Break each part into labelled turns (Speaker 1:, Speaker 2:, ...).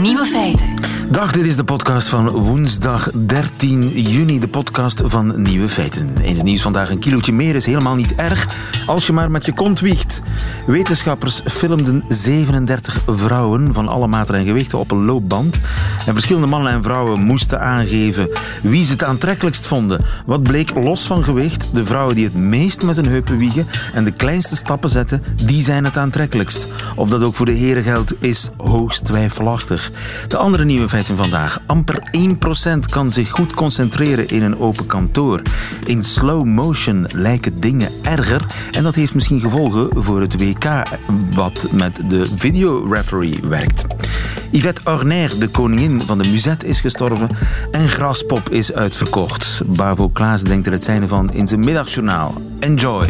Speaker 1: Nieuwe feiten.
Speaker 2: Dag, dit is de podcast van woensdag 13 juni. De podcast van Nieuwe Feiten. In het nieuws vandaag een kilootje meer is helemaal niet erg als je maar met je kont wiegt. Wetenschappers filmden 37 vrouwen van alle maten en gewichten op een loopband. En verschillende mannen en vrouwen moesten aangeven wie ze het aantrekkelijkst vonden. Wat bleek los van gewicht? De vrouwen die het meest met hun heupen wiegen en de kleinste stappen zetten, die zijn het aantrekkelijkst. Of dat ook voor de heren geldt, is hoogst twijfelachtig. De andere nieuwe feiten vandaag. Amper 1% kan zich goed concentreren in een open kantoor. In slow motion lijken dingen erger. En dat heeft misschien gevolgen voor het WK, wat met de videoreferee werkt. Yvette Orner, de koningin van de Musette, is gestorven. En Graspop is uitverkocht. Bavo Klaas denkt er het zijn van in zijn middagjournaal. Enjoy!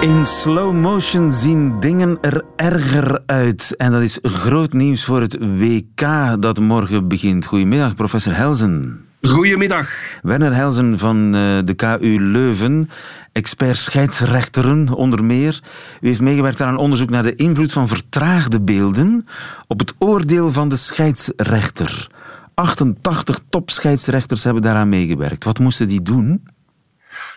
Speaker 2: In slow motion zien dingen er erger uit. En dat is groot nieuws voor het WK dat morgen begint. Goedemiddag, professor Helzen.
Speaker 3: Goedemiddag.
Speaker 2: Werner Helzen van eh, de KU Leuven, expert scheidsrechteren onder meer. U heeft meegewerkt aan een onderzoek naar de invloed van vertraagde beelden op het oordeel van de scheidsrechter. 88 topscheidsrechters hebben daaraan meegewerkt. Wat moesten die doen?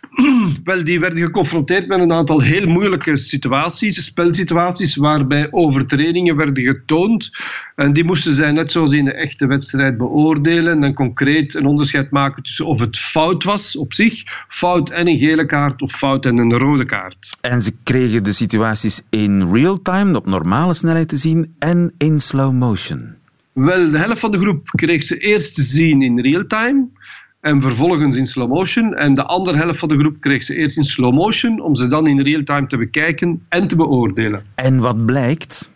Speaker 3: Wel, die werden geconfronteerd met een aantal heel moeilijke situaties, spelsituaties, waarbij overtredingen werden getoond. En die moesten zij net zoals in een echte wedstrijd beoordelen en concreet een onderscheid maken tussen of het fout was op zich, fout en een gele kaart, of fout en een rode kaart.
Speaker 2: En ze kregen de situaties in real time, op normale snelheid te zien, en in slow motion.
Speaker 3: Wel, de helft van de groep kreeg ze eerst te zien in real time en vervolgens in slow motion. En de andere helft van de groep kreeg ze eerst in slow motion om ze dan in real time te bekijken en te beoordelen.
Speaker 2: En wat blijkt?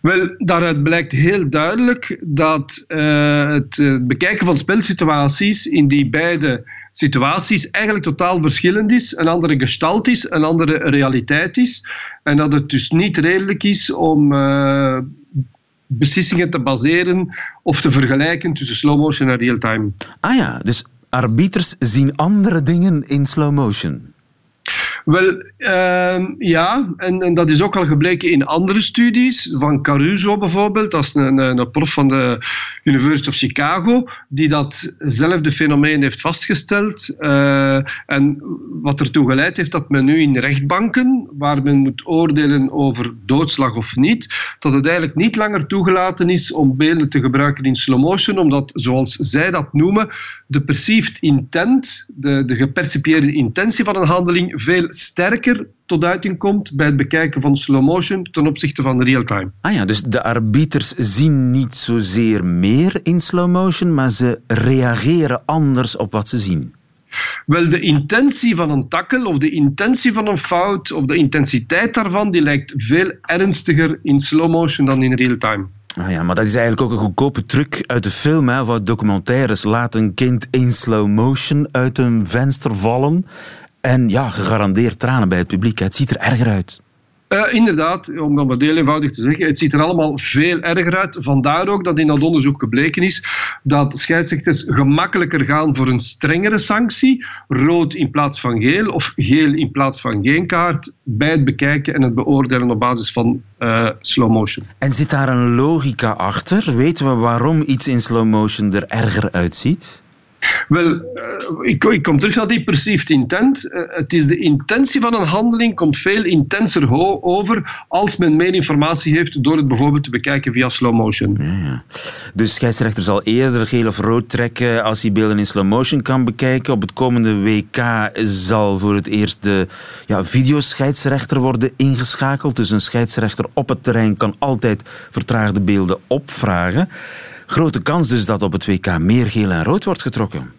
Speaker 3: Wel, daaruit blijkt heel duidelijk dat uh, het uh, bekijken van spelsituaties in die beide situaties eigenlijk totaal verschillend is. Een andere gestalt is, een andere realiteit is. En dat het dus niet redelijk is om uh, beslissingen te baseren of te vergelijken tussen slow motion en real time.
Speaker 2: Ah ja, dus arbiters zien andere dingen in slow motion.
Speaker 3: Wel, uh, ja, en, en, dat is ook al gebleken in andere studies, van Caruso bijvoorbeeld, dat is een, een, prof van de University of Chicago, die datzelfde fenomeen heeft vastgesteld. Uh, en wat ertoe geleid heeft dat men nu in rechtbanken, waar men moet oordelen over doodslag of niet, dat het eigenlijk niet langer toegelaten is om beelden te gebruiken in slow motion, omdat, zoals zij dat noemen, de perceived intent, de, de gepercipieerde intentie van een handeling, veel sterker tot uiting komt bij het bekijken van slow motion ten opzichte van real-time.
Speaker 2: Ah ja, dus de arbiters zien niet zozeer meer in slow motion, maar ze reageren anders op wat ze zien.
Speaker 3: Wel, de intentie van een takkel of de intentie van een fout of de intensiteit daarvan, die lijkt veel ernstiger in slow motion dan in real time.
Speaker 2: Ah ja, maar dat is eigenlijk ook een goedkope truc uit de film, hè, of uit documentaires. Laat een kind in slow motion uit een venster vallen en ja, gegarandeerd tranen bij het publiek. Het ziet er erger uit.
Speaker 3: Uh, inderdaad, om dat maar heel eenvoudig te zeggen, het ziet er allemaal veel erger uit. Vandaar ook dat in dat onderzoek gebleken is dat scheidsrechters gemakkelijker gaan voor een strengere sanctie, rood in plaats van geel of geel in plaats van geen kaart, bij het bekijken en het beoordelen op basis van uh, slow motion.
Speaker 2: En zit daar een logica achter? Weten we waarom iets in slow motion er erger uitziet?
Speaker 3: Wel, uh, ik, kom terug naar die perceived intent. Uh, het is de intentie van een handeling komt veel intenser over als men meer informatie heeft door het bijvoorbeeld te bekijken via slow motion.
Speaker 2: Ja, ja. Dus scheidsrechter zal eerder geel of rood trekken als hij beelden in slow motion kan bekijken. Op het komende WK zal voor het eerst de ja, videoscheidsrechter worden ingeschakeld. Dus een scheidsrechter op het terrein kan altijd vertraagde beelden opvragen. Grote kans dus dat op het WK meer geel en rood wordt getrokken.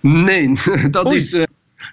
Speaker 3: Nee, dat
Speaker 2: Oei.
Speaker 3: is, uh,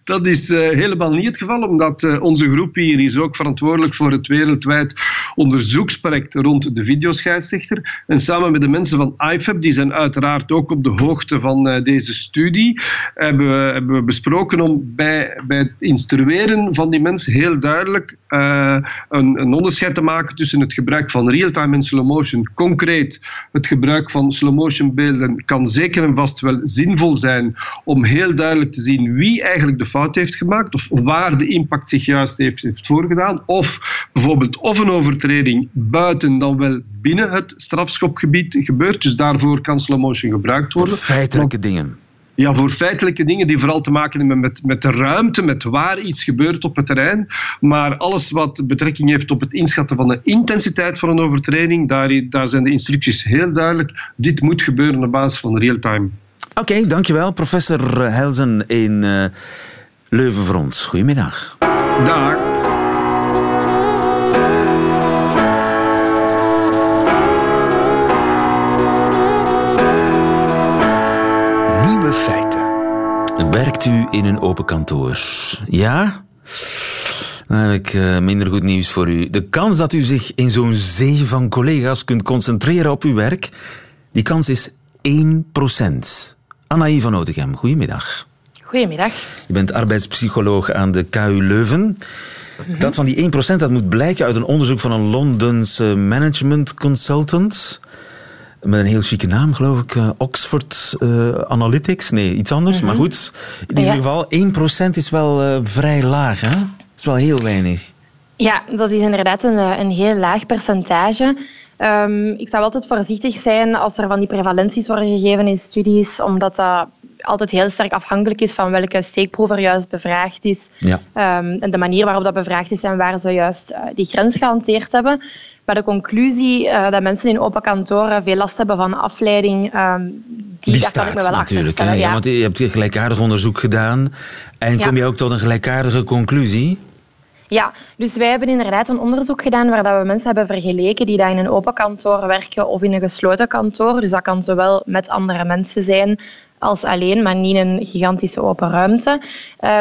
Speaker 3: dat is uh, helemaal niet het geval, omdat uh, onze groep hier is ook verantwoordelijk voor het wereldwijd onderzoeksproject rond de videoscheidsrechter. En samen met de mensen van IFAB, die zijn uiteraard ook op de hoogte van uh, deze studie, hebben we, hebben besproken om bij, bij het instrueren van die mensen heel duidelijk een, een onderscheid te maken tussen het gebruik van real-time en slow motion. Concreet, het gebruik van slow motion beelden kan zeker en vast wel zinvol zijn om heel duidelijk te zien wie eigenlijk de fout heeft gemaakt of waar de impact zich juist heeft, heeft voorgedaan. Of bijvoorbeeld of een overtreding buiten dan wel binnen het strafschopgebied gebeurt. Dus daarvoor kan slow motion gebruikt worden.
Speaker 2: Feitelijke dingen.
Speaker 3: Ja, voor feitelijke dingen die vooral te maken hebben met, met de ruimte, met waar iets gebeurt op het terrein. Maar alles wat betrekking heeft op het inschatten van de intensiteit van een overtreding, daar, daar zijn de instructies heel duidelijk. Dit moet gebeuren op basis van real-time.
Speaker 2: Oké, dankjewel. Professor Helzen in uh, Leuven voor ons. Goedemiddag.
Speaker 3: Dag.
Speaker 2: Nieuwe feiten. Werkt u in een open kantoor? Ja? Dan heb ik uh, minder goed nieuws voor u. De kans dat u zich in zo'n zee van collega's kunt concentreren op uw werk, die kans is 1%. Anaï van Oudegem, goedemiddag.
Speaker 4: Goedemiddag.
Speaker 2: Je bent arbeidspsycholoog aan de KU Leuven. Dat van die 1% dat moet blijken uit een onderzoek van een Londens management consultant. Met een heel chique naam, geloof ik. Uh, Oxford uh, Analytics. Nee, iets anders. Maar goed, in ieder geval, 1% is wel uh, vrij laag. Hè? Dat is wel heel weinig.
Speaker 4: Ja, dat is inderdaad een, een heel laag percentage. Um, ik zou altijd voorzichtig zijn als er van die prevalenties worden gegeven in studies, omdat dat altijd heel sterk afhankelijk is van welke steekproef er juist bevraagd is. Ja. Um, en de manier waarop dat bevraagd is en waar ze juist uh, die grens gehanteerd hebben. Maar de conclusie uh, dat mensen in open kantoren veel last hebben van afleiding, um, die,
Speaker 2: die
Speaker 4: kan ik me wel
Speaker 2: natuurlijk.
Speaker 4: Ja.
Speaker 2: ja. want je hebt gelijkaardig onderzoek gedaan. En kom je ook tot een gelijkaardige conclusie?
Speaker 4: Ja, dus wij hebben inderdaad een onderzoek gedaan waar dat we mensen hebben vergeleken die daar in een open kantoor werken of in een gesloten kantoor. Dus dat kan zowel met andere mensen zijn als alleen, maar niet in een gigantische open ruimte. Um,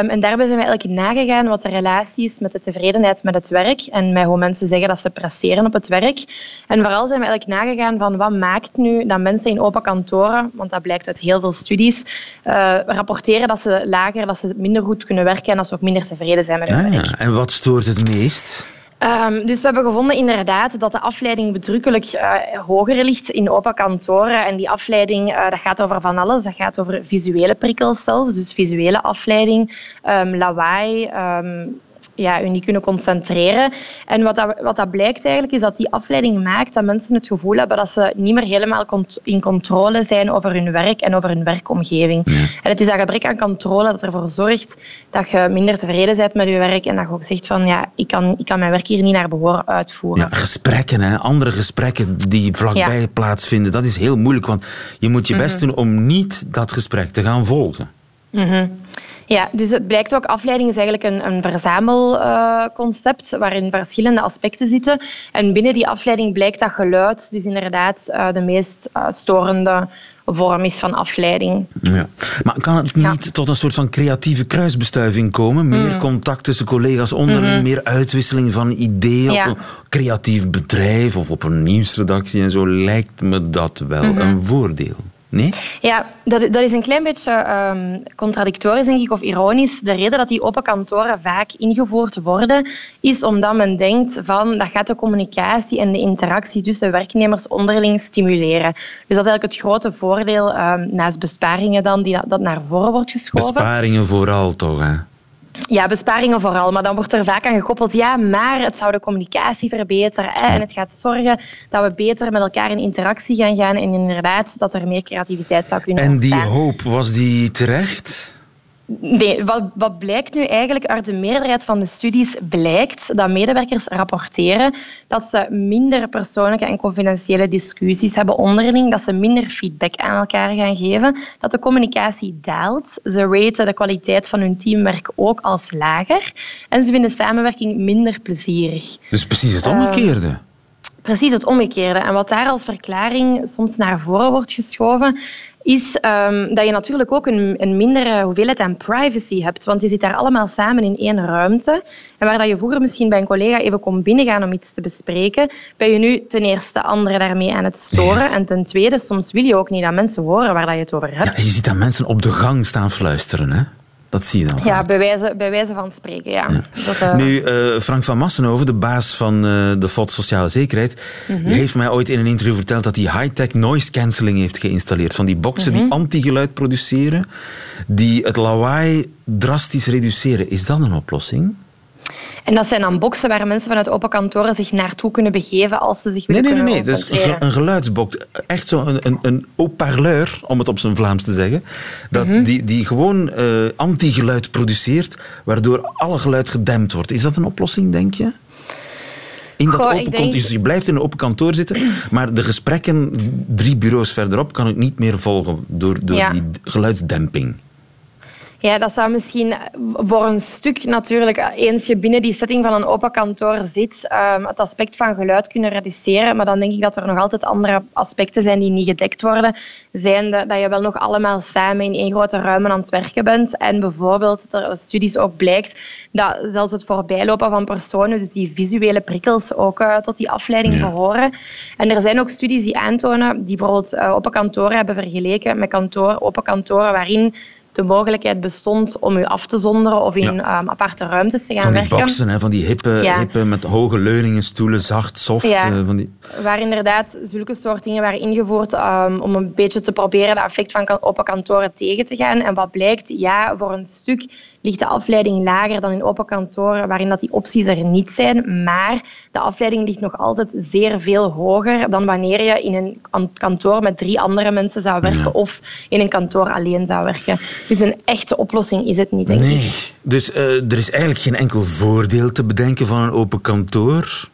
Speaker 4: en daarbij zijn we eigenlijk nagegaan wat de relatie is met de tevredenheid met het werk en met hoe mensen zeggen dat ze presteren op het werk. En vooral zijn we eigenlijk nagegaan van wat maakt nu dat mensen in open kantoren, want dat blijkt uit heel veel studies, uh, rapporteren dat ze lager, dat ze minder goed kunnen werken en dat ze ook minder tevreden zijn met hun
Speaker 2: ah,
Speaker 4: werk.
Speaker 2: En wat stoort het meest?
Speaker 4: Um, dus we hebben gevonden inderdaad dat de afleiding bedrukkelijk uh, hoger ligt in open kantoren. En die afleiding uh, dat gaat over van alles. Dat gaat over visuele prikkels zelfs, dus visuele afleiding, um, lawaai, um, ja, u niet kunnen concentreren. En wat dat, wat dat blijkt eigenlijk, is dat die afleiding maakt dat mensen het gevoel hebben dat ze niet meer helemaal in controle zijn over hun werk en over hun werkomgeving. En het is dat gebrek aan controle dat ervoor zorgt dat je minder tevreden bent met je werk en dat je ook zegt van ja, ik kan, ik kan mijn werk hier niet naar behoren uitvoeren.
Speaker 2: Ja, gesprekken, hè? andere gesprekken die vlakbij ja. plaatsvinden, dat is heel moeilijk, want je moet je best mm -hmm. doen om niet dat gesprek te gaan volgen.
Speaker 4: Mm -hmm. Ja, dus het blijkt ook, afleiding is eigenlijk een, een verzamelconcept uh, waarin verschillende aspecten zitten. En binnen die afleiding blijkt dat geluid dus inderdaad uh, de meest uh, storende vorm is van afleiding.
Speaker 2: Ja. Maar kan het niet ja. tot een soort van creatieve kruisbestuiving komen? Meer mm. contact tussen collega's onderling, mm -hmm. meer uitwisseling van ideeën ja. op een creatief bedrijf of op een nieuwsredactie en zo lijkt me dat wel mm -hmm. een voordeel. Nee?
Speaker 4: Ja, dat, dat is een klein beetje um, contradictorisch, denk ik, of ironisch. De reden dat die open kantoren vaak ingevoerd worden, is omdat men denkt van dat gaat de communicatie en de interactie tussen werknemers onderling stimuleren. Dus dat is eigenlijk het grote voordeel, um, naast besparingen dan, die dat, dat naar voren wordt geschoven.
Speaker 2: Besparingen vooral toch, hè?
Speaker 4: Ja, besparingen vooral. Maar dan wordt er vaak aan gekoppeld, ja, maar het zou de communicatie verbeteren. Hè, en het gaat zorgen dat we beter met elkaar in interactie gaan gaan. En inderdaad, dat er meer creativiteit zou kunnen
Speaker 2: en
Speaker 4: ontstaan.
Speaker 2: En die hoop, was die terecht?
Speaker 4: Nee, wat, wat blijkt nu eigenlijk uit de meerderheid van de studies, blijkt dat medewerkers rapporteren dat ze minder persoonlijke en confidentiële discussies hebben onderling, dat ze minder feedback aan elkaar gaan geven, dat de communicatie daalt. Ze raten de kwaliteit van hun teamwerk ook als lager en ze vinden samenwerking minder plezierig.
Speaker 2: Dus precies het omgekeerde.
Speaker 4: Precies het omgekeerde. En wat daar als verklaring soms naar voren wordt geschoven, is um, dat je natuurlijk ook een, een, mindere hoeveelheid aan privacy hebt. Want je zit daar allemaal samen in één ruimte. En waar dat je vroeger misschien bij een collega even kon binnengaan om iets te bespreken, ben je nu ten eerste anderen daarmee aan het storen. En ten tweede, soms wil je ook niet dat mensen horen waar dat je het over hebt.
Speaker 2: Ja, je ziet dat mensen op de gang staan fluisteren, hè? Dat zie je dan.
Speaker 4: Ja, bij wijze, bij wijze van spreken, ja. Dat, uh...
Speaker 2: Nu, uh, Frank van Massenhoven, de baas van uh, de FOD Sociale Zekerheid, mm -hmm. heeft mij ooit in een interview verteld dat hij high-tech noise cancelling heeft geïnstalleerd. Van die boxen mm -hmm. die antigeluid produceren, die het lawaai drastisch reduceren. Is dat een oplossing?
Speaker 4: En dat zijn dan boxen waar mensen vanuit open kantoren zich naartoe kunnen begeven als ze zich willen
Speaker 2: nee, nee, nee,
Speaker 4: nee.
Speaker 2: concentreren. Dat is een geluidsbox. Echt zo'n een, een, een haut-parleur, om het op zijn Vlaams te zeggen. Dat, mm -hmm. die, die gewoon uh, anti-geluid produceert, waardoor alle geluid gedempt wordt. Is dat een oplossing, denk je? In dat
Speaker 4: Goh,
Speaker 2: open
Speaker 4: denk...
Speaker 2: dus je blijft in een open kantoor zitten, maar de gesprekken drie bureaus verderop kan ik niet meer volgen door, door ja. die geluidsdemping.
Speaker 4: Ja, dat zou misschien voor een stuk natuurlijk, eens je binnen die setting van een open kantoor zit, um, het aspect van geluid kunnen reduceren. Maar dan denk ik dat er nog altijd andere aspecten zijn die niet gedekt worden. Zijnde dat je wel nog allemaal samen in één grote ruimte aan het werken bent. En bijvoorbeeld, er uit studies ook blijkt dat zelfs het voorbijlopen van personen, dus die visuele prikkels, ook uh, tot die afleiding ja. behoren. En er zijn ook studies die aantonen, die bijvoorbeeld uh, open kantoren hebben vergeleken met kantoor, open kantoren waarin de mogelijkheid bestond om u af te zonderen of in ja. um, aparte ruimtes te gaan
Speaker 2: van die
Speaker 4: werken.
Speaker 2: Boxen, hè, van die hippe, ja. hippe met hoge leuningen, stoelen, zacht, soft.
Speaker 4: Ja.
Speaker 2: Uh, van die...
Speaker 4: Waar inderdaad zulke soort dingen waren ingevoerd um, om een beetje te proberen dat effect van open kantoren tegen te gaan. En wat blijkt, ja, voor een stuk ligt de afleiding lager dan in open kantoren, waarin dat die opties er niet zijn. Maar de afleiding ligt nog altijd zeer veel hoger dan wanneer je in een kantoor met drie andere mensen zou werken ja. of in een kantoor alleen zou werken. Dus een echte oplossing is het niet, denk
Speaker 2: nee.
Speaker 4: ik.
Speaker 2: Dus uh, er is eigenlijk geen enkel voordeel te bedenken van een open kantoor?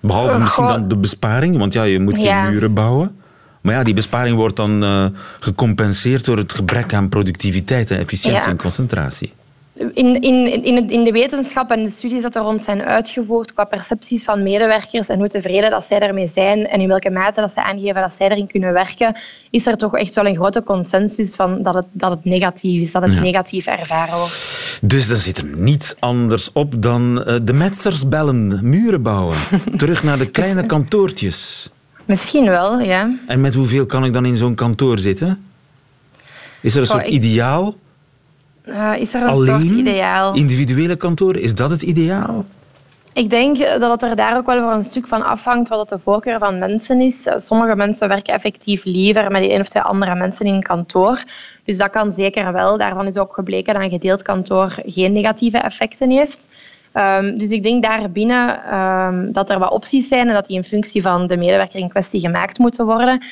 Speaker 2: Behalve misschien dan de besparing, want ja, je moet geen ja. muren bouwen. Maar ja, die besparing wordt dan uh, gecompenseerd door het gebrek aan productiviteit en efficiëntie ja. en concentratie.
Speaker 4: In, in, in, in, de wetenschap en de studies dat er rond zijn uitgevoerd qua percepties van medewerkers en hoe tevreden dat zij daarmee zijn en in welke mate dat zij aangeven dat zij erin kunnen werken, is er toch echt wel een grote consensus van dat het, dat het negatief is, dat het ja. negatief ervaren wordt.
Speaker 2: Dus dan zit er niets anders op dan uh, de metsers bellen, muren bouwen, terug naar de kleine kantoortjes.
Speaker 4: Misschien wel, ja.
Speaker 2: En met hoeveel kan ik dan in zo'n kantoor zitten? Is er een soort ik... ideaal?
Speaker 4: Uh, is er een
Speaker 2: Alleen
Speaker 4: soort ideaal?
Speaker 2: individuele kantoren, is dat het ideaal?
Speaker 4: Ik denk dat het er daar ook wel voor een stuk van afhangt wat de voorkeur van mensen is. Sommige mensen werken effectief liever met één of twee andere mensen in een kantoor. Dus dat kan zeker wel. Daarvan is ook gebleken dat een gedeeld kantoor geen negatieve effecten heeft. Um, dus ik denk daarbinnen um, dat er wat opties zijn en dat die in functie van de medewerker in kwestie gemaakt moeten worden.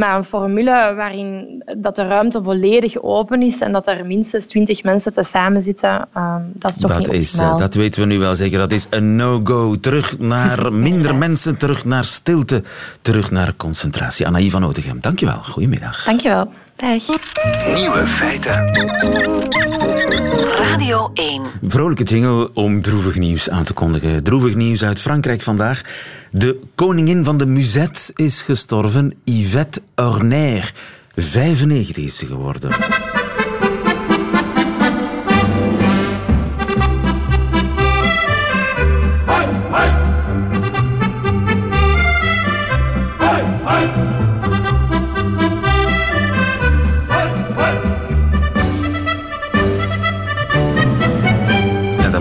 Speaker 4: Maar een formule waarin dat de ruimte volledig open is en dat er minstens twintig mensen te samen zitten, um, dat is toch
Speaker 2: dat
Speaker 4: niet
Speaker 2: is,
Speaker 4: optimaal.
Speaker 2: Dat weten we nu wel zeker. Dat is een no-go. Terug naar minder mensen, terug naar stilte, terug naar concentratie. Annaïe van Otegem, dankjewel. Goedemiddag.
Speaker 4: Dankjewel. Dag.
Speaker 1: Nieuwe feiten. Radio 1.
Speaker 2: Vrolijke jingle om droevig nieuws aan te kondigen. Droevig nieuws uit Frankrijk vandaag. De koningin van de musette is gestorven, Yvette Horner. 95 is ze geworden.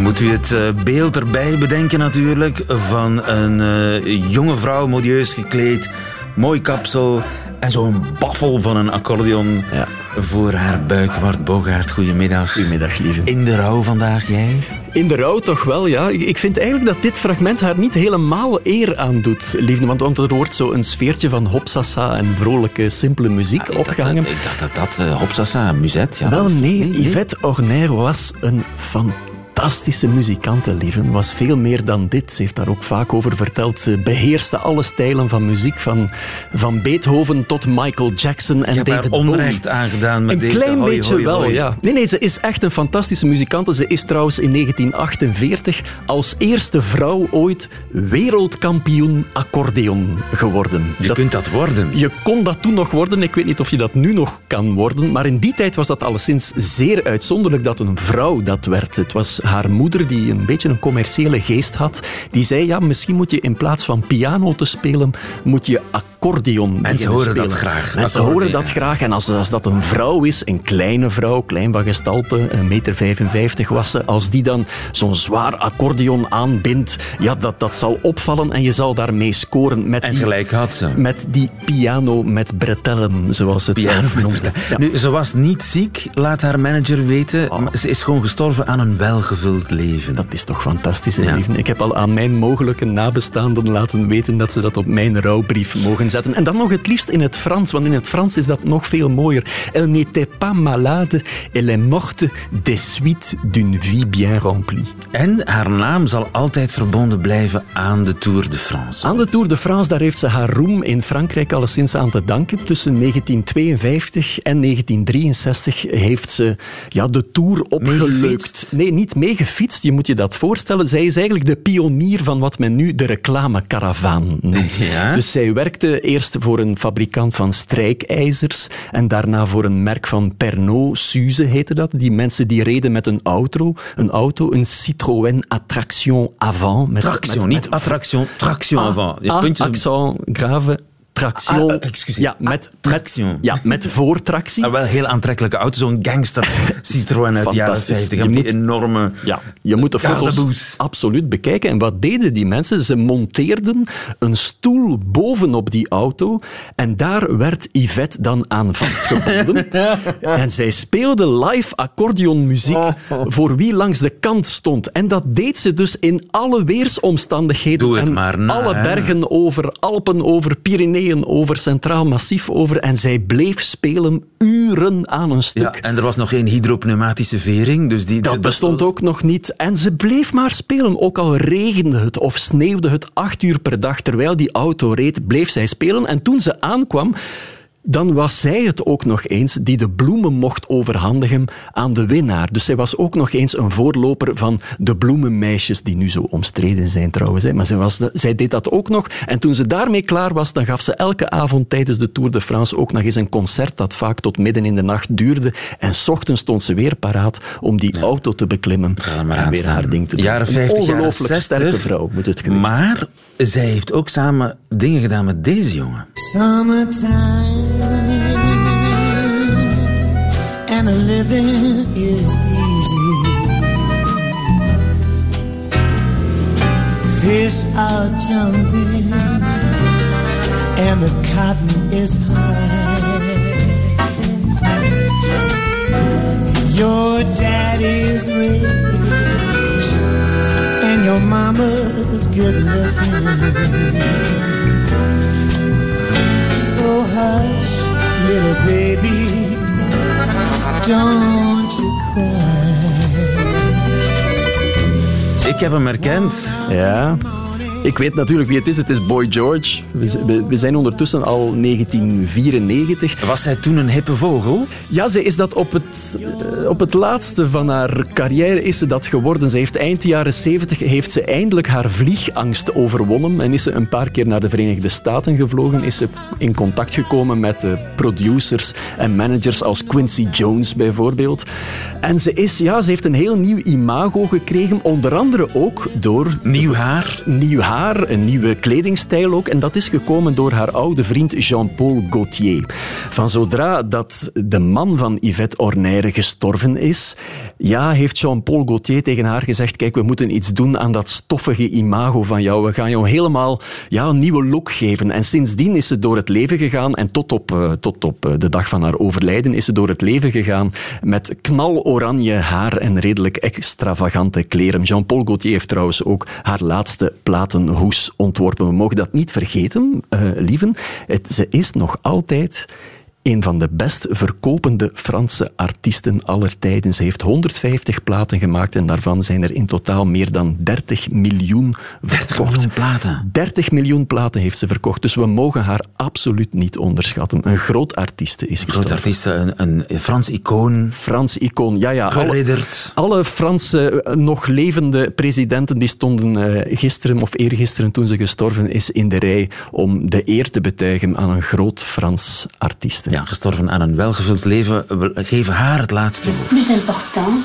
Speaker 2: Moet u het uh, beeld erbij bedenken natuurlijk van een uh, jonge vrouw, modieus gekleed, mooi kapsel en zo'n baffel van een accordeon
Speaker 5: ja.
Speaker 2: voor haar buik. Bart Bogaert, goedemiddag.
Speaker 5: Goedemiddag, lieve.
Speaker 2: In de rouw vandaag, jij?
Speaker 5: In de rouw toch wel, ja. Ik vind eigenlijk dat dit fragment haar niet helemaal eer aandoet, liefde. Want, want er wordt zo een sfeertje van hopsasa en vrolijke, simpele muziek
Speaker 2: ah,
Speaker 5: opgehangen.
Speaker 2: Ik dacht dat dat, uh, hopsasa, muzet, ja.
Speaker 5: Wel, nee,
Speaker 2: nee,
Speaker 5: Yvette Horner was een fantastische fantastische muzikante, lieven. Was veel meer dan dit. Ze heeft daar ook vaak over verteld. Ze beheerste alle stijlen van muziek, van, van Beethoven tot Michael Jackson en David Bowie.
Speaker 2: onrecht aangedaan met
Speaker 5: Een
Speaker 2: deze
Speaker 5: klein
Speaker 2: hoi,
Speaker 5: beetje
Speaker 2: hoi,
Speaker 5: wel,
Speaker 2: hoi.
Speaker 5: ja. Nee, nee, ze is echt een fantastische muzikante. Ze is trouwens in 1948 als eerste vrouw ooit wereldkampioen accordeon geworden.
Speaker 2: Je
Speaker 5: Dat-
Speaker 2: kunt dat worden.
Speaker 5: je kon dat toen nog worden. Ik weet niet of je dat nu nog kan worden. Maar in die tijd was dat alleszins zeer uitzonderlijk dat een vrouw dat werd. Het was haar moeder die een beetje een commerciële geest had. Die zei, ja, misschien moet je in plaats van piano te spelen, moet je accordeon
Speaker 2: Mensen horen dat
Speaker 5: spelen.
Speaker 2: graag.
Speaker 5: Mensen horen dat graag. En als, als dat een vrouw is, een kleine vrouw, klein van gestalte, een meter 55 was ze, als die dan zo'n zwaar accordeon aanbindt, ja, dat, dat zal opvallen en je zal daarmee scoren met
Speaker 2: En
Speaker 5: die
Speaker 2: gelijk had ze.
Speaker 5: met die piano met bretellen, zoals het zelf noemde. Ja.
Speaker 2: Nu, ze was niet ziek, laat haar manager weten.
Speaker 5: Oh.
Speaker 2: Ze is gewoon gestorven aan een leven.
Speaker 5: Dat is toch fantastisch, hè,
Speaker 2: Ja.
Speaker 5: lieven? Ik heb al aan mijn mogelijke nabestaanden laten weten dat ze dat op mijn rouwbrief mogen zetten. En dan nog het liefst in het Frans, want in het Frans is dat nog veel mooier. Elle n'était pas malade, elle est morte des suites d'une vie bien remplie.
Speaker 2: En haar naam zal altijd verbonden blijven aan de Tour de France.
Speaker 5: Aan de Tour de France, daar heeft ze haar roem in Frankrijk alleszins aan te danken. Tussen 1952 en 1963 heeft ze ja, de Tour opgeleukt. Nee, niet Je moet je dat voorstellen. Zij is eigenlijk de pionier van wat men nu de reclamekaravaan noemt.
Speaker 2: Ja.
Speaker 5: Dus zij werkte eerst voor een fabrikant van strijkijzers en daarna voor een merk van Pernod, Suze heette dat. Die mensen die reden met een auto, een auto, een Citroën Attraction Avant. Met,
Speaker 2: Traction,
Speaker 5: met-
Speaker 2: niet attraction, traction avant. Je op-
Speaker 5: accent grave. Traction.
Speaker 2: Ah, eh, excuseer.
Speaker 5: Ja, met, met, ja, met voortractie.
Speaker 2: Ah, wel een heel aantrekkelijke auto, zo'n gangster Citroën uit de jaren
Speaker 5: Fantastisch.
Speaker 2: 50.
Speaker 5: Je
Speaker 2: Met die
Speaker 5: moet-
Speaker 2: enorme...
Speaker 5: Ja, je moet de foto's
Speaker 2: Gardaboes.
Speaker 5: absoluut bekijken. En wat deden die mensen? Ze monteerden een stoel bovenop die auto en daar werd Yvette dan aan vastgebonden. en zij speelde live accordeonmuziek voor wie langs de kant stond. En dat deed ze dus in alle weersomstandigheden.
Speaker 2: Doe het
Speaker 5: en
Speaker 2: maar na,
Speaker 5: alle
Speaker 2: hè.
Speaker 5: bergen over, Alpen over, Pyreneeën over, Centraal Massief over. En zij bleef spelen uren aan een stuk.
Speaker 2: Ja, en er was nog geen hydropneumatische vering, dus die...
Speaker 5: Dat bestond ook nog niet. En ze bleef maar spelen. Ook al regende het of sneeuwde het acht uur per dag terwijl die auto reed, bleef zij spelen. En toen ze aankwam, dan was zij het ook nog eens die de bloemen mocht overhandigen aan de winnaar. Dus zij was ook nog eens een voorloper van de bloemenmeisjes, die nu zo omstreden zijn trouwens. hè. Maar zij, was, zij deed dat ook nog. En toen ze daarmee klaar was, dan gaf ze elke avond tijdens de Tour de France ook nog eens een concert dat vaak tot midden in de nacht duurde. En s ochtends stond ze weer paraat om die auto te beklimmen en weer haar ding te doen.
Speaker 2: Jaren
Speaker 5: Een
Speaker 2: 50, jaren
Speaker 5: ongelooflijk
Speaker 2: 60.
Speaker 5: sterke vrouw moet het geweest zijn.
Speaker 2: Maar zij heeft ook samen dingen gedaan met deze jongen.
Speaker 6: Summertime and the living is easy. Fish are jumping and the cotton is high. Your daddy's rich your mama's good looking. So hush, little baby, don't you cry.
Speaker 2: Ik heb hem herkend.
Speaker 5: Ja. Ik weet natuurlijk wie het is. Het is Boy George. We zijn ondertussen al 1994.
Speaker 2: Was zij toen een hippe vogel?
Speaker 5: Ja, ze is dat op het, eh, op het laatste van haar carrière is ze dat geworden. Ze heeft eind jaren 70 heeft ze eindelijk haar vliegangst overwonnen en is ze een paar keer naar de Verenigde Staten gevlogen. Is ze in contact gekomen met producers en managers als Quincy Jones bijvoorbeeld. En ze, is, ja, ze heeft een heel nieuw imago gekregen, onder andere ook door
Speaker 2: Nieuw haar.
Speaker 5: nieuw haar, een nieuwe kledingstijl ook. En dat is gekomen door haar oude vriend Jean-Paul Gaultier. Van zodra dat de man van Yvette Ornère gestorven is, ja, heeft Jean-Paul Gaultier tegen haar gezegd, kijk, we moeten iets doen aan dat stoffige imago van jou. We gaan jou helemaal ja, een nieuwe look geven. En sindsdien is ze door het leven gegaan en tot op, eh, tot op eh, de dag van haar overlijden is ze door het leven gegaan met knaloranje haar en redelijk extravagante kleren. Jean-Paul Gaultier heeft trouwens ook haar laatste platenhoes ontworpen. We mogen dat niet vergeten, eh, lieven. Het, ze is nog altijd een van de best verkopende Franse artiesten aller tijden. Ze heeft 150 platen gemaakt en daarvan zijn er in totaal meer dan 30 miljoen
Speaker 2: 30 miljoen platen.
Speaker 5: 30 miljoen platen heeft ze verkocht, dus we mogen haar absoluut niet onderschatten. Een groot artieste is
Speaker 2: Groot
Speaker 5: gestorven.
Speaker 2: artiest, een, een Frans icoon,
Speaker 5: Frans icoon, ja ja. Alle, alle Franse eh, nog levende presidenten die stonden eh, gisteren of eergisteren toen ze gestorven is in de rij om de eer te betuigen aan een groot Frans artieste.
Speaker 2: Ja, gestorven aan een welgevuld leven. We geven haar het laatste woord.
Speaker 7: plus important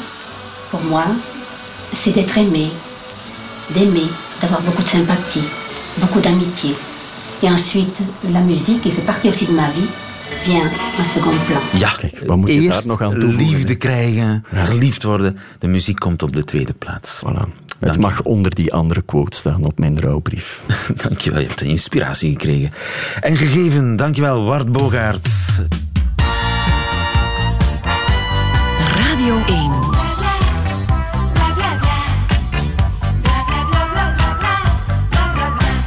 Speaker 7: pour moi, c'est d'être aimé, d'aimer, d'avoir beaucoup de sympathie, beaucoup d'amitié. Et ensuite, la musique, qui fait partie aussi de ma vie, vient en second plan.
Speaker 2: Ja,
Speaker 5: Kijk, wat moet je
Speaker 2: eerst
Speaker 5: daar nog aan toevoegen,
Speaker 2: liefde krijgen, geliefd worden. De muziek komt op de tweede plaats.
Speaker 5: Voilà. Het mag onder die andere quote staan op mijn rouwbrief.
Speaker 2: Dankjewel, je hebt een inspiratie gekregen. En gegeven, dankjewel, Wart Bogaert.
Speaker 8: Radio 1.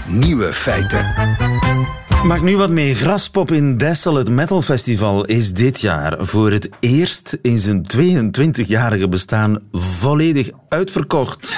Speaker 1: Nieuwe feiten.
Speaker 2: Maak nu wat mee. Graspop in Dessel, het metalfestival, is dit jaar voor het eerst in zijn 22-jarige bestaan volledig uitverkocht.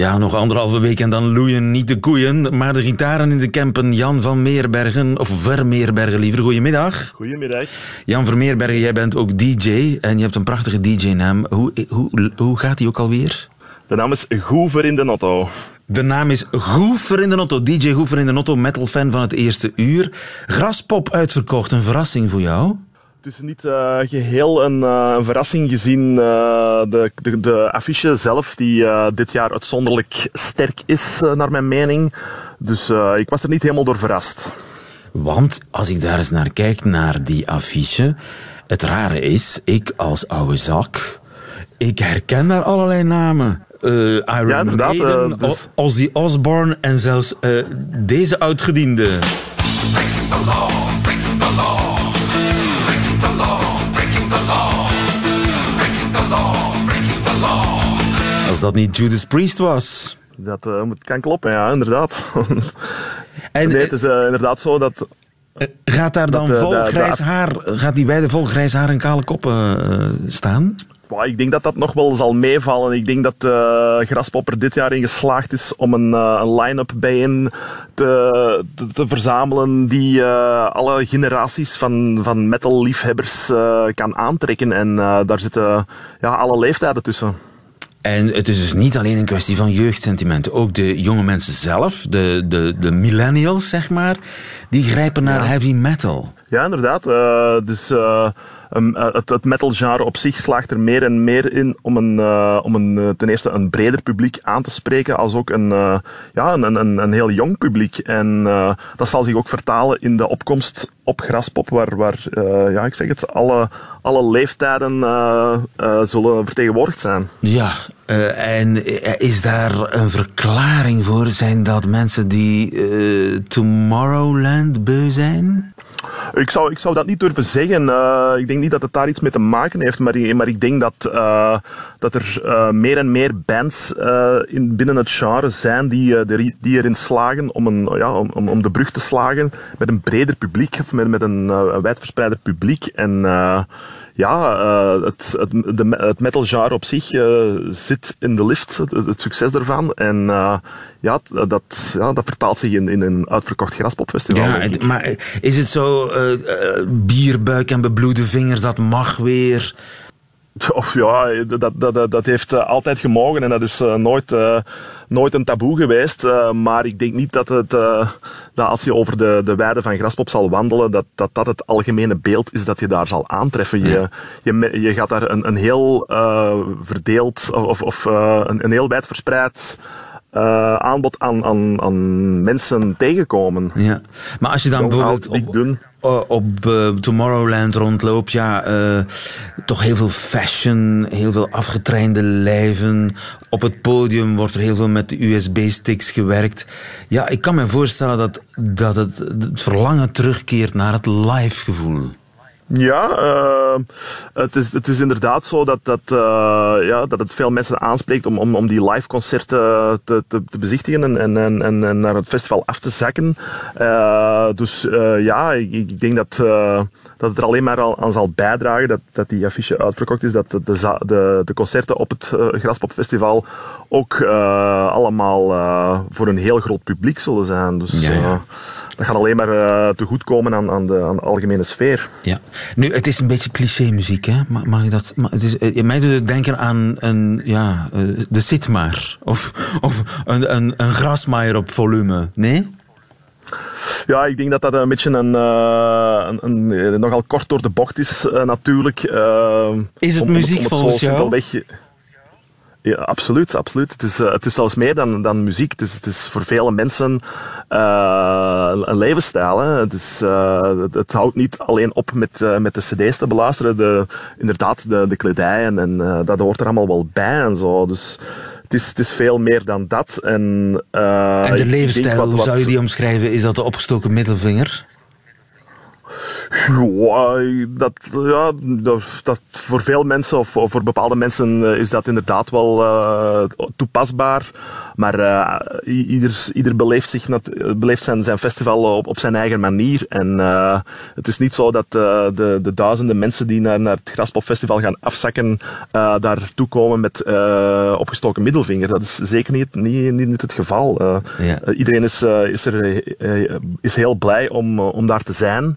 Speaker 2: Ja, nog anderhalve week en dan loeien niet de koeien, maar de gitaren in de campen. Jan van Meerbergen, of Vermeerbergen liever, goedemiddag.
Speaker 9: Goedemiddag.
Speaker 2: Jan Vermeerbergen, jij bent ook DJ en je hebt een prachtige DJ-naam. Hoe, hoe, hoe gaat die ook alweer?
Speaker 9: De naam is Goever in de Notto.
Speaker 2: De naam is Goefer in de Notto, DJ Goefer in de Notto, metalfan van het eerste uur. Graspop uitverkocht, een verrassing voor jou?
Speaker 9: Het is niet eh, geheel een, eh, een verrassing gezien eh, de, de, de affiche zelf, die eh, dit jaar uitzonderlijk sterk is, naar mijn mening. Dus eh, ik was er niet helemaal door verrast.
Speaker 2: Want als ik daar eens naar kijk, naar die affiche, het rare is, ik als oude zak, ik herken daar allerlei namen. Eh, Iron
Speaker 9: Ja, inderdaad,
Speaker 2: Maiden,
Speaker 9: dus-
Speaker 2: Ozzy Osbourne en zelfs eh, deze oudgediende. Als dat niet Judas Priest was.
Speaker 9: Dat eh, kan kloppen, ja, inderdaad.
Speaker 2: En
Speaker 9: nee, het is eh, inderdaad zo dat
Speaker 2: eh, gaat daar dan
Speaker 9: dat, eh,
Speaker 2: vol
Speaker 9: de- de-
Speaker 2: grijs haar, gaat die beide vol grijs haar en kale koppen eh, staan?
Speaker 9: Ik denk dat dat nog wel zal meevallen. Ik denk dat uh, Graspop er dit jaar in geslaagd is om een, uh, een line-up bijeen te, te, te verzamelen die uh, alle generaties van, van metal-liefhebbers kan aantrekken. En daar zitten ja, alle leeftijden tussen.
Speaker 2: En het is dus niet alleen een kwestie van jeugdsentiment. Ook de jonge mensen zelf, de, de, de millennials zeg maar, die grijpen naar ja. heavy metal.
Speaker 9: Ja, inderdaad. Uh, dus uh, um, het, het metal-genre op zich slaagt er meer en meer in om, een, om een, ten eerste een breder publiek aan te spreken, als ook een, ja, een, een, een heel jong publiek. En dat zal zich ook vertalen in de opkomst op Graspop, waar, waar ja, ik zeg het, alle, alle leeftijden zullen vertegenwoordigd zijn.
Speaker 2: Ja, en is daar een verklaring voor? Zijn dat mensen die Tomorrowland beu zijn?
Speaker 9: Ik zou, ik zou dat niet durven zeggen. Uh, ik denk niet dat het daar iets mee te maken heeft, maar, maar ik denk dat, uh, dat er uh, meer en meer bands in, binnen het genre zijn die, die erin slagen om, een, ja, om, om de brug te slagen met een breder publiek, met, met een, een wijdverspreider publiek. En ja, uh, het, het, de, het metal genre op zich uh, zit in de lift, het, het succes ervan. En uh, ja, dat, ja, dat vertaalt zich in, in een uitverkocht graspopfestival.
Speaker 2: Ja, maar is het zo bierbuik en bebloede vingers, dat mag weer?
Speaker 9: Of ja, dat, dat, dat heeft altijd gemogen en dat is nooit, nooit een taboe geweest. maar ik denk niet dat het, dat als je over de, de weide van Graspop zal wandelen, dat, dat dat het algemene beeld is dat je daar zal aantreffen. Je, je, je gaat daar een, een heel uh, verdeeld of, of uh, een, een heel wijd verspreid uh, aanbod aan, aan, aan mensen tegenkomen.
Speaker 2: Ja, maar als je dan bijvoorbeeld op,
Speaker 9: doen.
Speaker 2: Op uh, Tomorrowland rondloopt, ja, uh, toch heel veel fashion, heel veel afgetrainde lijven. Op het podium wordt er heel veel met USB-sticks gewerkt. Ja, ik kan me voorstellen dat, dat het verlangen terugkeert naar het live gevoel.
Speaker 9: Ja, uh, het, is, het is inderdaad zo dat, dat, uh, ja, dat het veel mensen aanspreekt om, om, om die live concerten te, te, te bezichtigen en, en, en, en, naar het festival af te zakken. Uh, dus ja, ik, ik, denk dat, dat het er alleen maar al, aan zal bijdragen dat, dat die affiche uitverkocht is, dat de, de, de concerten op het Graspopfestival ook allemaal voor een heel groot publiek zullen zijn. Dus, ja, ja dat gaat alleen maar uh, te goed komen aan, aan, de, aan de algemene sfeer.
Speaker 2: Ja. Nu, het is een beetje cliché-muziek, hè? Mag, ik dat? het is, uh, mij doet het denken aan een, ja, uh, de Sitmar. Of, of een, een, een grasmaaier op volume. Nee?
Speaker 9: Ja, ik denk dat dat een beetje een, een, een nogal kort door de bocht is, natuurlijk.
Speaker 2: is het muziek om, om het volgens jou?
Speaker 9: Weg, ja, absoluut, absoluut. Het is, uh, het is zelfs meer dan, dan muziek. Het is, het is voor vele mensen uh, een levensstijl. Hè. Het, is, uh, het, het, houdt niet alleen op met, met de cd's te beluisteren. De, inderdaad, de, de kledij en, en dat hoort er allemaal wel bij en zo. Dus het is, het is veel meer dan dat. En,
Speaker 2: en de levensstijl, hoe zou je die omschrijven? Is dat de opgestoken middelvinger?
Speaker 9: Dat, ja, dat, voor veel mensen of, voor bepaalde mensen eh, is dat inderdaad wel uh, toepasbaar. Maar uh, ieder, ieder beleeft, zich, beleeft zijn, zijn festival op, op zijn eigen manier. En uh, het is niet zo dat de, de duizenden mensen die naar, naar het Graspopfestival gaan afzakken, daartoe komen met opgestoken middelvinger. Dat is zeker niet, niet, niet het geval. Ja. iedereen is, is, er, is heel blij om, om daar te zijn.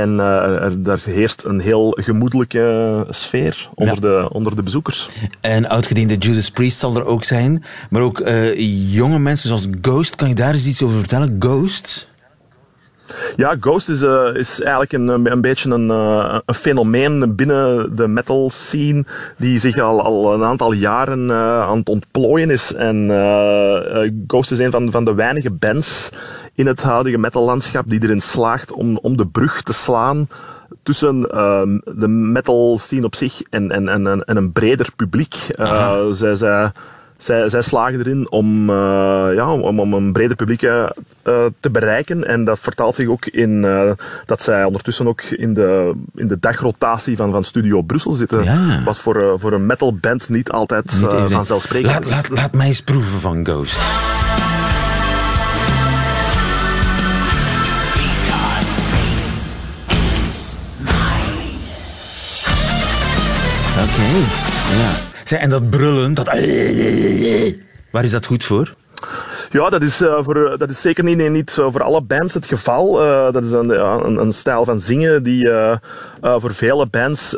Speaker 9: En uh, er, daar heerst een heel gemoedelijke sfeer onder, de, onder de bezoekers.
Speaker 2: En oudgediende Judas Priest zal er ook zijn. Maar ook uh, jonge mensen zoals Ghost. Kan je daar eens iets over vertellen? Ghost?
Speaker 9: Ja, Ghost is, uh, is eigenlijk een, een beetje een, uh, een fenomeen binnen de metal scene die zich al, al een aantal jaren uh, aan het ontplooien is. En Ghost is een van, van de weinige bands in het huidige metallandschap die erin slaagt om, om de brug te slaan tussen uh, de metal scene op zich en, en, en, en een breder publiek. Uh, zij, zij, zij, zij, slagen erin om, uh, ja, om, om een breder publiek uh, te bereiken. En dat vertaalt zich ook in dat zij ondertussen ook in de, in de dagrotatie van, van Studio Brussel zitten. Ja. Wat voor, voor een metalband niet altijd niet vanzelfsprekend
Speaker 2: laat,
Speaker 9: is.
Speaker 2: Laat, laat mij eens proeven van Ghost. Oké, okay. ja. En dat brullen, dat... Waar is dat goed voor?
Speaker 9: Ja, dat is, uh, voor, dat is zeker niet, nee, niet voor alle bands het geval. Uh, dat is een, een, een, stijl van zingen die uh, voor vele bands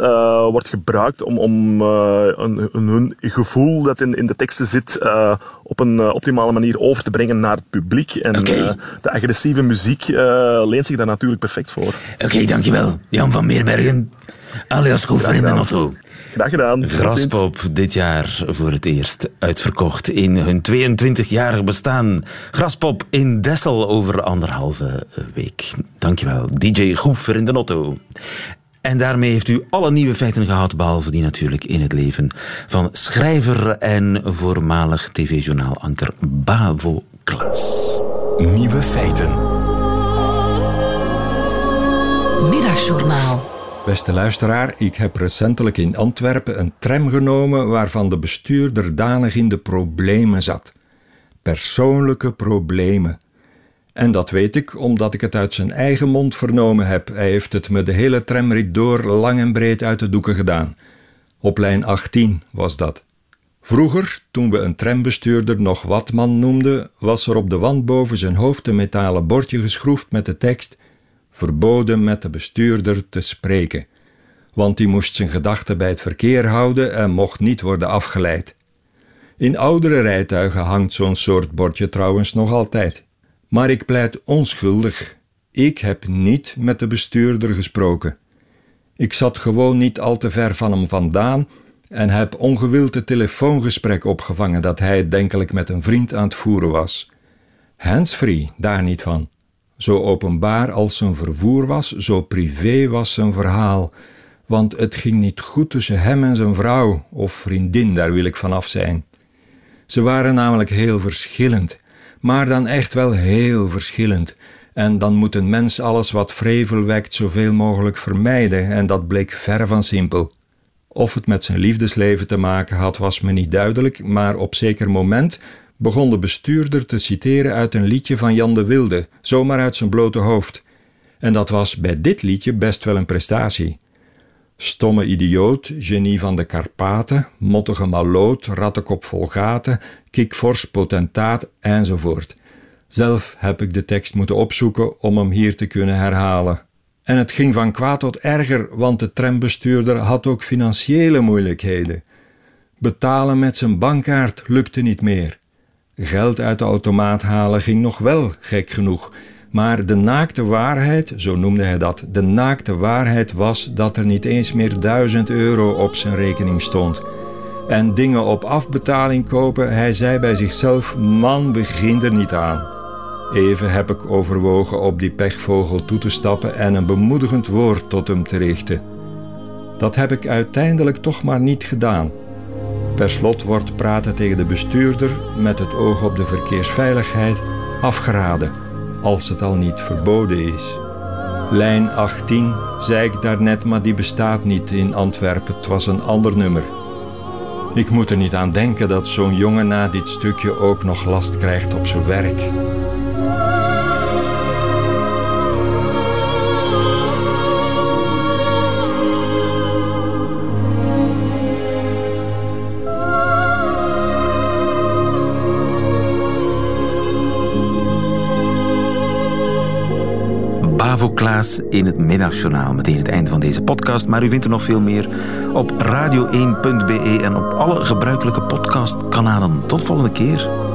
Speaker 9: wordt gebruikt om, om een, hun gevoel dat in, in de teksten zit op een optimale manier over te brengen naar het publiek. En okay. de agressieve muziek leent zich daar natuurlijk perfect voor.
Speaker 2: Oké, okay, dankjewel. Jan van Meerbergen, alias de Notto.
Speaker 9: Graag gedaan.
Speaker 2: Graspop dit jaar voor het eerst uitverkocht in hun 22-jarig bestaan. Graspop in Dessel over anderhalve week. Dankjewel, DJ Goefer in de Notto. En daarmee heeft u alle nieuwe feiten gehad, behalve die natuurlijk in het leven van schrijver en voormalig tv-journaalanker Bavo Klas.
Speaker 1: Nieuwe feiten.
Speaker 8: Middagjournaal.
Speaker 10: Beste luisteraar, ik heb recentelijk in Antwerpen een tram genomen waarvan de bestuurder danig in de problemen zat. Persoonlijke problemen. En dat weet ik omdat ik het uit zijn eigen mond vernomen heb. Hij heeft het me de hele tramrit door lang en breed uit de doeken gedaan. Op lijn 18 was dat. Vroeger, toen we een trambestuurder nog Watman noemden, was er op de wand boven zijn hoofd een metalen bordje geschroefd met de tekst verboden met de bestuurder te spreken, want die moest zijn gedachten bij het verkeer houden en mocht niet worden afgeleid. In oudere rijtuigen hangt zo'n soort bordje trouwens nog altijd. Maar ik pleit onschuldig. Ik heb niet met de bestuurder gesproken. Ik zat gewoon niet al te ver van hem vandaan en heb ongewild het telefoongesprek opgevangen dat hij denkelijk met een vriend aan het voeren was. Handsfree, daar niet van. Zo openbaar als zijn vervoer was, zo privé was zijn verhaal. Want het ging niet goed tussen hem en zijn vrouw, of vriendin, daar wil ik vanaf zijn. Ze waren namelijk heel verschillend, maar dan echt wel heel verschillend. En dan moet een mens alles wat vrevel wekt zoveel mogelijk vermijden, en dat bleek ver van simpel. Of het met zijn liefdesleven te maken had, was me niet duidelijk, maar op zeker moment begon de bestuurder te citeren uit een liedje van Jan de Wilde, zomaar uit zijn blote hoofd. En dat was bij dit liedje best wel een prestatie. Stomme idioot, genie van de Karpaten, mottige maloot, rattenkop vol gaten, kikfors potentaat enzovoort. Zelf heb ik de tekst moeten opzoeken om hem hier te kunnen herhalen. En het ging van kwaad tot erger, want de trambestuurder had ook financiële moeilijkheden. Betalen met zijn bankkaart lukte niet meer. Geld uit de automaat halen ging nog wel, gek genoeg. Maar de naakte waarheid, zo noemde hij dat, de naakte waarheid was dat er niet eens meer duizend euro op zijn rekening stond. En dingen op afbetaling kopen, hij zei bij zichzelf: Man, begin er niet aan. Even heb ik overwogen op die pechvogel toe te stappen en een bemoedigend woord tot hem te richten. Dat heb ik uiteindelijk toch maar niet gedaan. Per slot wordt praten tegen de bestuurder met het oog op de verkeersveiligheid afgeraden, als het al niet verboden is. Lijn 18 zei ik daarnet, maar die bestaat niet in Antwerpen. Het was een ander nummer. Ik moet er niet aan denken dat zo'n jongen na dit stukje ook nog last krijgt op zijn werk.
Speaker 2: Bravo Klaas in het middagjournaal. Meteen het einde van deze podcast. Maar u vindt er nog veel meer op radio1.be en op alle gebruikelijke podcastkanalen. Tot volgende keer.